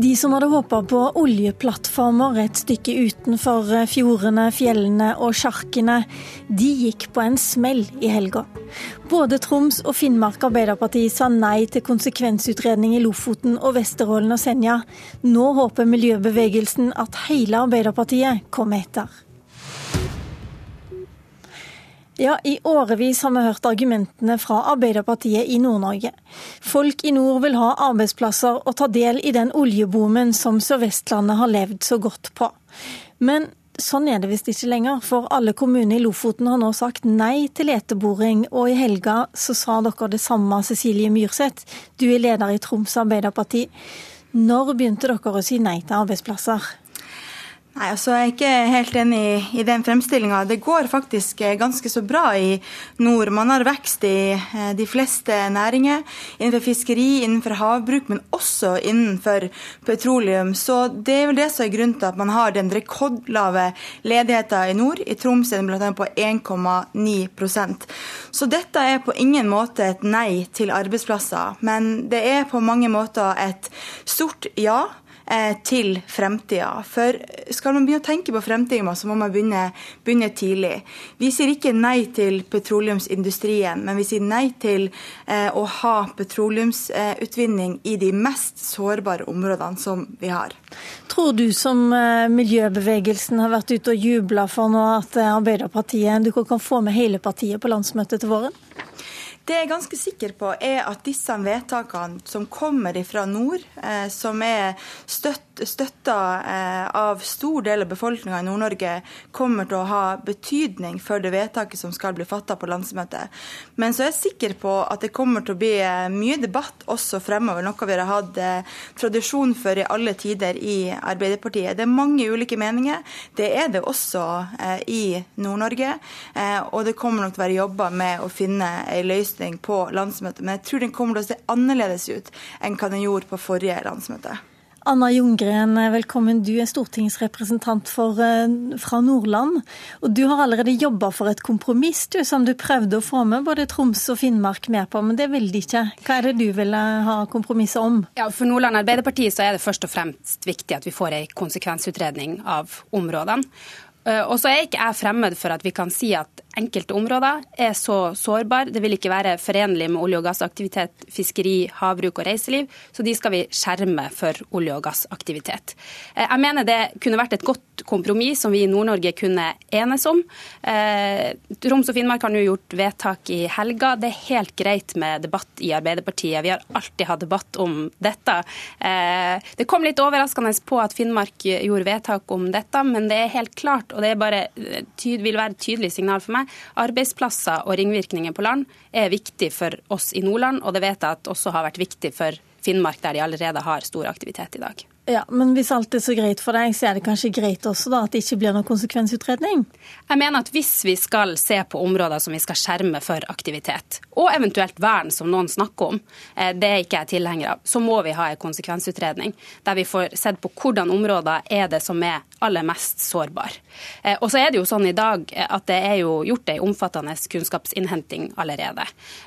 De som hadde håpa på oljeplattformer et stykke utenfor fjordene, fjellene og sjarkene, de gikk på en smell i helga. Både Troms og Finnmark Arbeiderparti sa nei til konsekvensutredning i Lofoten og Vesterålen og Senja. Nå håper miljøbevegelsen at hele Arbeiderpartiet kommer etter. Ja, I årevis har vi hørt argumentene fra Arbeiderpartiet i Nord-Norge. Folk i nord vil ha arbeidsplasser og ta del i den oljeboomen som Sør-Vestlandet har levd så godt på. Men sånn er det visst ikke lenger, for alle kommuner i Lofoten har nå sagt nei til leteboring, og i helga så sa dere det samme, Cecilie Myrseth. Du er leder i Troms Arbeiderparti. Når begynte dere å si nei til arbeidsplasser? Nei, altså Jeg er ikke helt enig i, i den fremstillinga. Det går faktisk eh, ganske så bra i nord. Man har vekst i eh, de fleste næringer. Innenfor fiskeri, innenfor havbruk, men også innenfor petroleum. Så det er vel det som er grunnen til at man har den rekordlave ledigheten i nord. I Troms er den bl.a. på 1,9% Så dette er på ingen måte et nei til arbeidsplasser. Men det er på mange måter et stort ja til fremtida. For skal man begynne å tenke på fremtida, så må man begynne, begynne, tidlig. Vi sier ikke nei til petroleumsindustrien, men vi sier nei til eh, å ha petroleumsutvinning i de mest sårbare områdene som vi har. Tror du som eh, miljøbevegelsen har vært ute og jubla for nå at Arbeiderpartiet du kan få med hele partiet på landsmøtet til våren? Det jeg er ganske sikker på, er at disse vedtakene som kommer fra nord, eh, som er støtt, støtta eh, av stor del av befolkninga i Nord-Norge, kommer til å ha betydning for det vedtaket som skal bli fatta på landsmøtet. Men så er jeg sikker på at det kommer til å bli eh, mye debatt også fremover, noe vi har hatt eh, tradisjon for i alle tider i Arbeiderpartiet. Det er mange ulike meninger. Det er det også i Nord-Norge. Og det kommer nok til å være jobba med å finne ei løsning på landsmøtet, men jeg tror den kommer til å se annerledes ut enn hva den gjorde på forrige landsmøte. Anna Ljunggren, velkommen. Du er stortingsrepresentant for, eh, fra Nordland. og Du har allerede jobba for et kompromiss du, som du prøvde å få med både Troms og Finnmark med på, men det vil de ikke. Hva er det du vil ha kompromisset om? Ja, For Nordland Arbeiderparti så er det først og fremst viktig at vi får en konsekvensutredning av områdene. Eh, og så er ikke jeg fremmed for at vi kan si at enkelte områder er så sårbare. Det vil ikke være forenlig med olje- og gassaktivitet, fiskeri, havbruk og reiseliv, så de skal vi skjerme for olje- og gassaktivitet. Eh, jeg mener det kunne vært et godt kompromiss som vi i Nord-Norge kunne enes om. Eh, Troms og Finnmark har nå gjort vedtak i helga. Det er helt greit med debatt i Arbeiderpartiet. Vi har alltid hatt debatt om dette. Det kom litt overraskende på at Finnmark gjorde vedtak om dette, men det er helt klart og det bare, vil være et tydelig signal for meg, arbeidsplasser og ringvirkninger på land er viktig for oss i Nordland, og det vet jeg at også har vært viktig for Finnmark, der de allerede har stor aktivitet i dag. Ja, Men hvis alt er så greit for deg, så er det kanskje greit også da at det ikke blir noen konsekvensutredning? Jeg mener at hvis vi skal se på områder som vi skal skjerme for aktivitet, og eventuelt vern, som noen snakker om, eh, det er ikke jeg tilhenger av, så må vi ha en konsekvensutredning der vi får sett på hvordan områder er det som er aller mest sårbare. Eh, og så er det jo sånn i dag at det er jo gjort ei omfattende kunnskapsinnhenting allerede.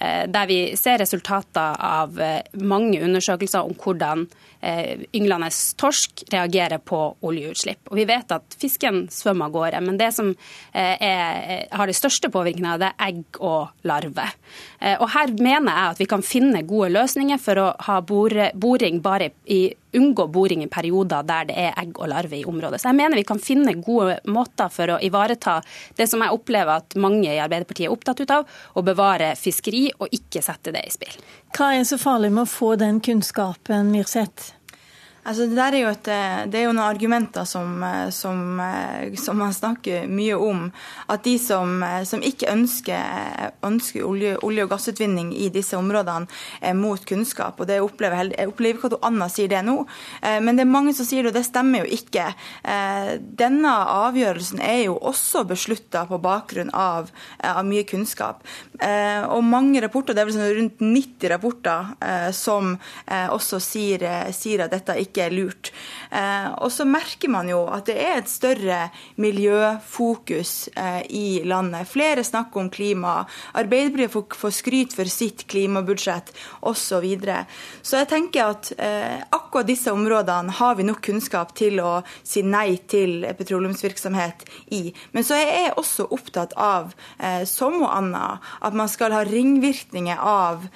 Eh, der vi ser resultater av mange undersøkelser om hvordan ynglende torsk reagerer på oljeutslipp. Og Vi vet at fisken svømmer av gårde, men det som eh, er, har det største påvirkningene, det er egg og larve. Eh, og Her mener jeg at vi kan finne gode løsninger for å ha boring bare i unngå boring i perioder der det er egg og larve i området. Så jeg mener vi kan finne gode måter for å ivareta det som jeg opplever at mange i Arbeiderpartiet er opptatt av, å bevare fiskeri og ikke sette det i spill. Hva er så farlig med å få den kunnskapen, Myrseth? Altså, det, er et, eh, det, er jo noen argumenter som, eh, som, eh, som, man snakker mye om. At de som, som ikke ønsker, ønsker olje, olje, og gassutvinning i disse områdene, er mot kunnskap. og det opplever Jeg, opplever ikke at Anna sier det nå, men det er mange som sier det, og det stemmer jo ikke. Denne avgjørelsen er jo også beslutta på bakgrunn av, av, mye kunnskap. Og mange rapporter, det er vel sånn rundt 90 rapporter, som også sier, sier at dette ikke ikke er lurt. Eh, og så merker man jo at det er et større miljøfokus eh, i landet. Flere snakker om klima. Arbeiderpartiet får, skryt for sitt klimabudsjett osv. Så, videre. så jeg tenker at eh, akkurat disse områdene har vi nok kunnskap til å si nei til petroleumsvirksomhet i. Men så er jeg også opptatt av, som og Anna, at man skal ha ringvirkninger av,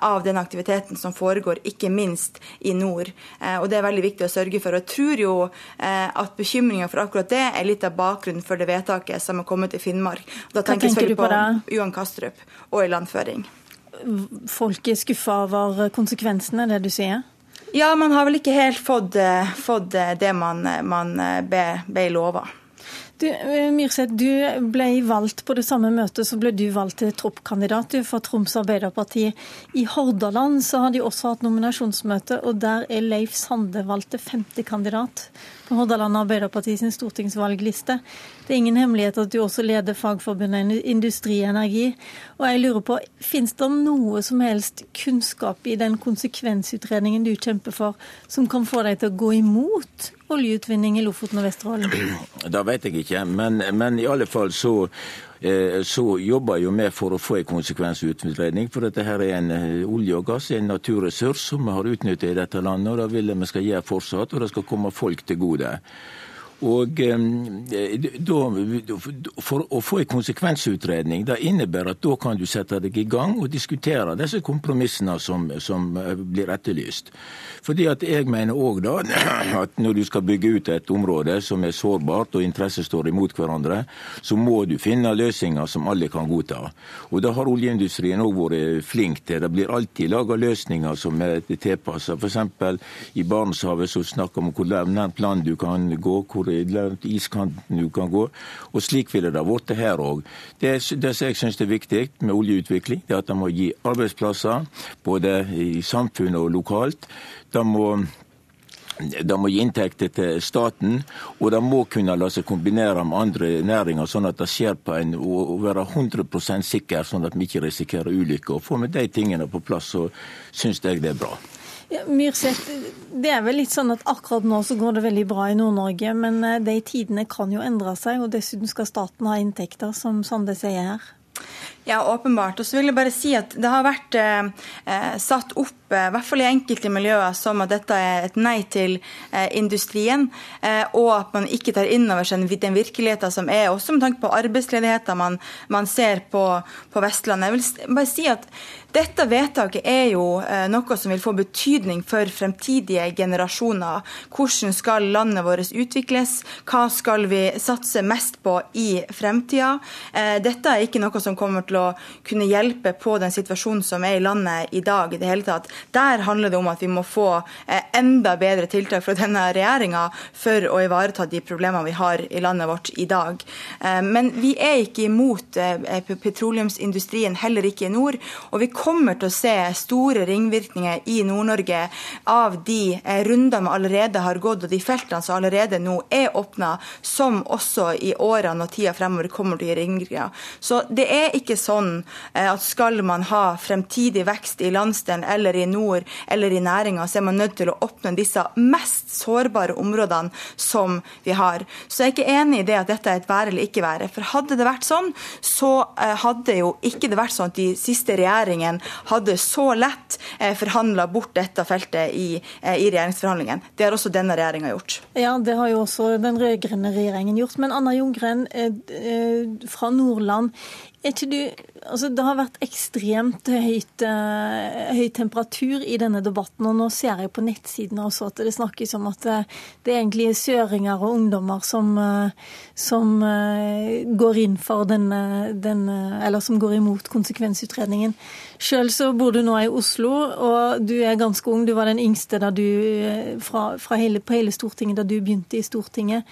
av den aktiviteten som foregår, ikke minst i nord. Og det er veldig viktig å sørge for. Og jeg tror jo eh, at bekymringa for akkurat det er litt av bakgrunnen for det vedtaket som er kommet til Finnmark. Da tenker jeg selvfølgelig på, på Johan Kastrup og ilandføring. Folk er skuffa over konsekvensene, det du sier? Ja, man har vel ikke helt fått, eh, fått det man, man ble lova. Du, Myrseth, du ble valgt på det samme møtet så ble du valgt til troppkandidat for Troms Arbeiderparti. I Hordaland så har de også hatt nominasjonsmøte, og der er Leif Sande valgt til femtekandidat Hordaland Arbeiderparti sin stortingsvalgliste. Det er ingen hemmelighet at du også leder Fagforbundet Industri Energi. Og jeg lurer på, Fins det noe som helst kunnskap i den konsekvensutredningen du kjemper for, som kan få deg til å gå imot oljeutvinning i Lofoten og Vesterålen? Det vet jeg ikke, men, men i alle fall så så jobber jo vi for å få en konsekvensutredning. For dette her er en eh, olje og gass, en naturressurs som vi har utnyttet i dette landet. og Det vil vi skal gjøre fortsatt, og det skal komme folk til gode. Og da, For å få en konsekvensutredning det innebærer at da kan du sette deg i gang og diskutere disse kompromissene som, som eh, blir etterlyst. Fordi at Jeg mener òg at når du skal bygge ut et område som er sårbart og interesser står imot hverandre, så må du finne løsninger som alle kan godta. Og Det har oljeindustrien òg vært flink til. Det blir alltid laga løsninger som er tilpassa. F.eks. i Barentshavet så snakker vi om hvor nært land du kan gå. hvor iskanten du kan gå. Og slik ville det vært her òg. Det, det som jeg syns er viktig med oljeutvikling, det er at det må gi arbeidsplasser både i samfunnet og lokalt. Det må det må gi inntekter til staten, og det må kunne la seg kombinere med andre næringer, sånn at det skjer på en, å være 100 sikker, sånn at vi ikke risikerer ulykker. Og Får vi de tingene på plass, så syns jeg det er bra. Ja, Myrseth, det er vel litt sånn at akkurat nå så går det veldig bra i Nord-Norge, men eh, de tidene kan jo endre seg, og dessuten skal staten ha inntekter, som Sande sier her. Ja, åpenbart. Og så vil jeg bare si at det har vært eh, eh satt opp Eh, i hvert fall i enkelte miljøer, som at dette er et nei til eh, industrien, eh, og at man ikke tar inn over seg den virkeligheten som er, også med tanke på arbeidsledigheten man, man ser på, på, Vestlandet. Jeg vil bare si at dette vedtaket er jo noe som vil få betydning for fremtidige generasjoner. Hvordan skal landet vårt utvikles? Hva skal vi satse mest på i fremtida? Dette er ikke noe som kommer til å kunne hjelpe på den situasjonen som er i landet i dag i det hele tatt. Der handler det om at vi må få eh, enda bedre tiltak fra denne regjeringa for å ivareta de problemene vi har i landet vårt i dag. Eh, men vi er ikke imot eh, petroleumsindustrien, heller ikke i nord. Og vi kommer til å se store ringvirkninger i Nord-Norge av de rundene vi allerede har gått, og de feltene som allerede nå er åpna, som også i årene og tida fremover kommer til å gi ringvirkninger. Så det er ikke sånn at skal man ha fremtidig vekst i landsdelen eller i nord eller i næringa, så er man nødt til å åpne disse mest sårbare områdene som vi har. Så jeg er ikke enig i det at dette er et være eller ikke være. For hadde det vært sånn, så eh, hadde jo ikke det vært sånn at de siste regjeringene hadde så lett eh, forhandla bort dette feltet i, eh, i regjeringsforhandlingene. Det har også denne regjeringa gjort. Ja, det har jo også den rød-grønne regjeringen gjort. Men Anna Ljunggren fra Nordland, du, altså Det har vært ekstremt høyt, uh, høy temperatur i denne debatten. og Nå ser jeg på nettsidene også at det snakkes om at det egentlig er søringer og ungdommer som, uh, som går inn for denne, denne, Eller som går imot konsekvensutredningen. Sjøl så bor du nå i Oslo, og du er ganske ung. Du var den yngste du, fra, fra hele, på hele Stortinget da du begynte i Stortinget.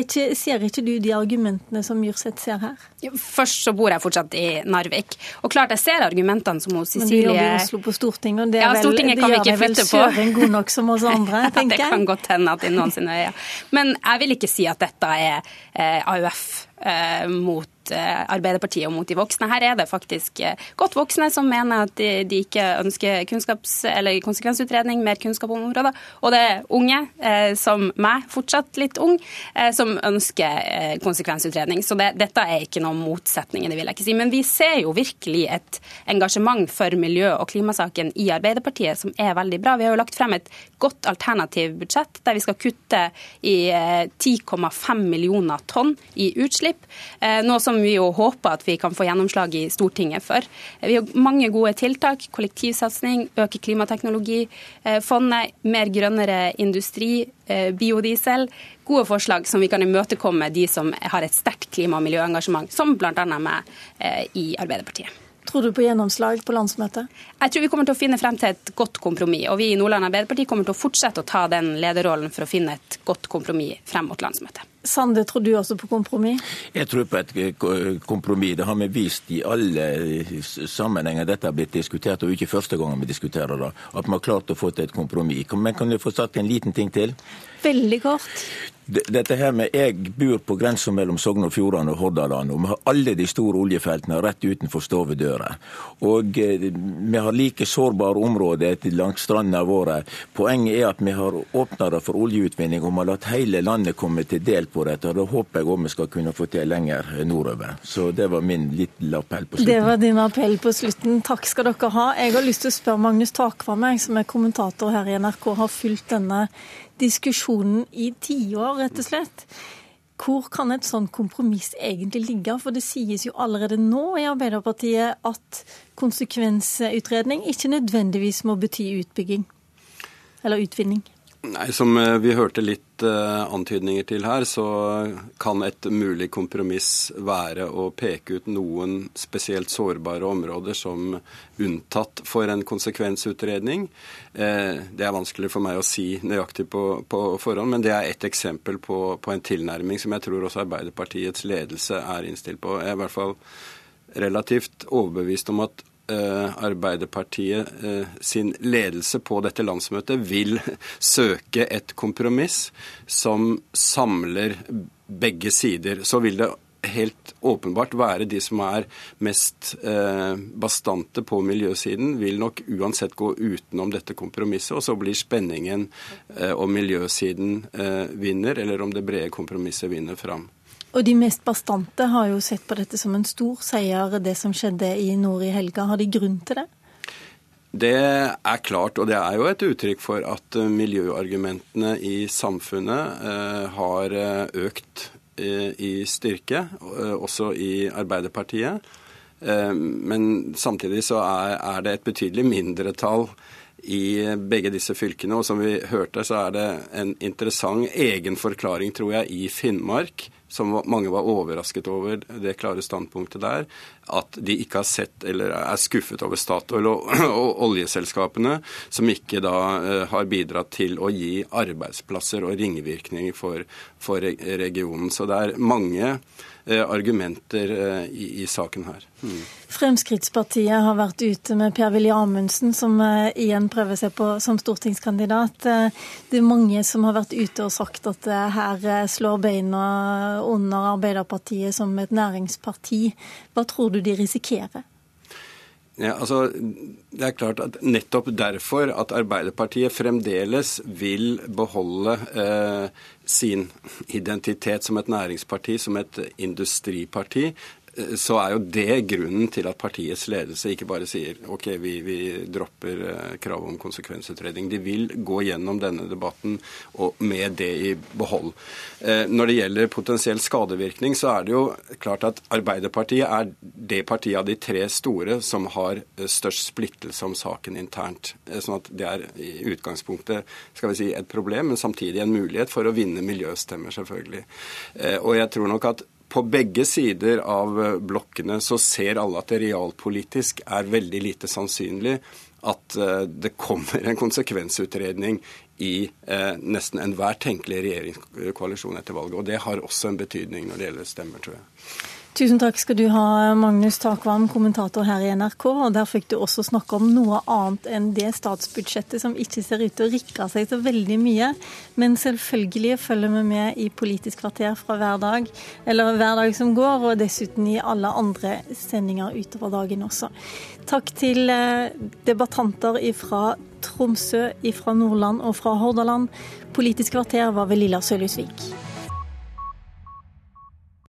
Ikke, ser ikke du de argumentene som Myrseth ser her? Først så bor jeg fortsatt i Narvik. Og klart jeg ser argumentene som hos Cecilie Men du jobber i Oslo på Stortinget, og det, ja, vel, det gjør deg vel søren god nok som oss andre, tenker jeg. det kan godt hende at i noen sine øyne. Men jeg vil ikke si at dette er eh, AUF eh, mot Arbeiderpartiet og mot de voksne. Her er det faktisk eh, godt voksne som mener at de, ikke ønsker kunnskaps- eller konsekvensutredning, mer kunnskap om områder. Og det er unge, eh, som meg, fortsatt litt ung, eh, som ønsker eh, konsekvensutredning. Så det, dette er ikke noen motsetninger, det vil jeg ikke si. Men vi ser jo virkelig et engasjement for miljø- og klimasaken i Arbeiderpartiet som er veldig bra. Vi har jo lagt frem et godt alternativt budsjett der vi skal kutte i 10,5 millioner tonn i utslipp. Noe som vi jo håper at vi kan få gjennomslag i Stortinget for. Vi har mange gode tiltak. Kollektivsatsing, øke klimateknologifondet, mer grønnere industri, biodiesel. Gode forslag som vi kan imøtekomme de som har et sterkt klima- og miljøengasjement, som bl.a. meg i Arbeiderpartiet. Tror du på gjennomslag på landsmøtet? Jeg tror vi kommer til å finne frem til et godt kompromiss. Og vi i Nordland Arbeiderparti kommer til å fortsette å ta den lederrollen for å finne et godt kompromiss frem mot landsmøtet. Sande, tror du også på kompromiss? Jeg tror på et kompromiss. Det har vi vist i alle sammenhenger dette har blitt diskutert, og ikke første gangen vi diskuterer det. At vi har klart å få til et kompromiss. Men kan du få sagt en liten ting til? Veldig kort. Dette her med Jeg bor på grensa mellom Sogn og Fjordane og Hordaland. og Vi har alle de store oljefeltene rett utenfor stovedøra. Og vi har like sårbare områder langs stranda våre. Poenget er at vi har åpna det for oljeutvinning og vi har latt hele landet komme til del på dette. og Det håper jeg òg vi skal kunne få til lenger nordover. Så det var min lille appell på slutten. Det var din appell på slutten. Takk skal dere ha. Jeg har lyst til å spørre Magnus Takvam, som er kommentator her i NRK, har fulgt denne diskusjonen i tiår, rett og slett. Hvor kan et sånt kompromiss egentlig ligge? For det sies jo allerede nå i Arbeiderpartiet at konsekvensutredning ikke nødvendigvis må bety utbygging eller utvinning. Nei, Som vi hørte litt uh, antydninger til her, så kan et mulig kompromiss være å peke ut noen spesielt sårbare områder som unntatt for en konsekvensutredning. Uh, det er vanskelig for meg å si nøyaktig på, på forhånd, men det er ett eksempel på, på, en tilnærming som jeg tror også Arbeiderpartiets ledelse er innstilt på. Jeg er i hvert fall relativt overbevist om at Arbeiderpartiet sin ledelse på dette landsmøtet vil søke et kompromiss som samler begge sider. Så vil det helt åpenbart være de som er mest bastante på miljøsiden, vil nok uansett gå utenom dette kompromisset. Og så blir spenningen om miljøsiden vinner, eller om det brede kompromisset vinner fram. Og de mest bastante har jo sett på dette som en stor seier, det som skjedde i nord i helga. Har de grunn til det? Det er klart, og det er jo et uttrykk for at miljøargumentene i samfunnet har økt i styrke, også i Arbeiderpartiet. Men samtidig så er det et betydelig mindretall i begge disse fylkene. Og som vi hørte, så er det en interessant egen forklaring, tror jeg, i Finnmark som mange var overrasket over det klare standpunktet der, at de ikke har sett eller er skuffet over Statoil og, og oljeselskapene, som ikke da uh, har bidratt til å gi arbeidsplasser og ringvirkninger for, for regionen. Så det er mange argumenter uh, i, i, saken her. Mm. Fremskrittspartiet har vært ute med Per-Willy Amundsen, som igjen prøver seg på som stortingskandidat. Det er mange som har vært ute og sagt at her slår beina under Arbeiderpartiet som et næringsparti. Hva tror du de risikerer? Ja, altså, det er klart at Nettopp derfor at Arbeiderpartiet fremdeles vil beholde eh, sin identitet som et næringsparti, som et industriparti, så er jo det grunnen til at partiets ledelse ikke bare sier ok, vi, vi dropper kravet om konsekvensutredning. De vil gå gjennom denne debatten og med det i behold. Når det gjelder potensiell skadevirkning, så er det jo klart at Arbeiderpartiet er det partiet av de tre store som har størst splittelse om saken internt. Sånn at det er i utgangspunktet skal vi si, et problem, men samtidig en mulighet for å vinne miljøstemmer, selvfølgelig. Og jeg tror nok at på begge sider av blokkene så ser alle at det realpolitisk er veldig lite sannsynlig at det kommer en konsekvensutredning i eh, nesten enhver tenkelig regjeringskoalisjon etter valget. Og det har også en betydning når det gjelder stemmer, tror jeg. Tusen takk skal du ha, Magnus Takvam, kommentator her i NRK. og Der fikk du også snakke om noe annet enn det statsbudsjettet som ikke ser ut til å rikke seg så veldig mye. Men selvfølgelig følger vi med i Politisk kvarter fra hver dag, eller hver dag som går, og dessuten i alle andre sendinger utover dagen også. Takk til eh, debattanter fra Tromsø, fra Nordland og fra Hordaland. Politisk kvarter var ved Lilla Sølhusvik.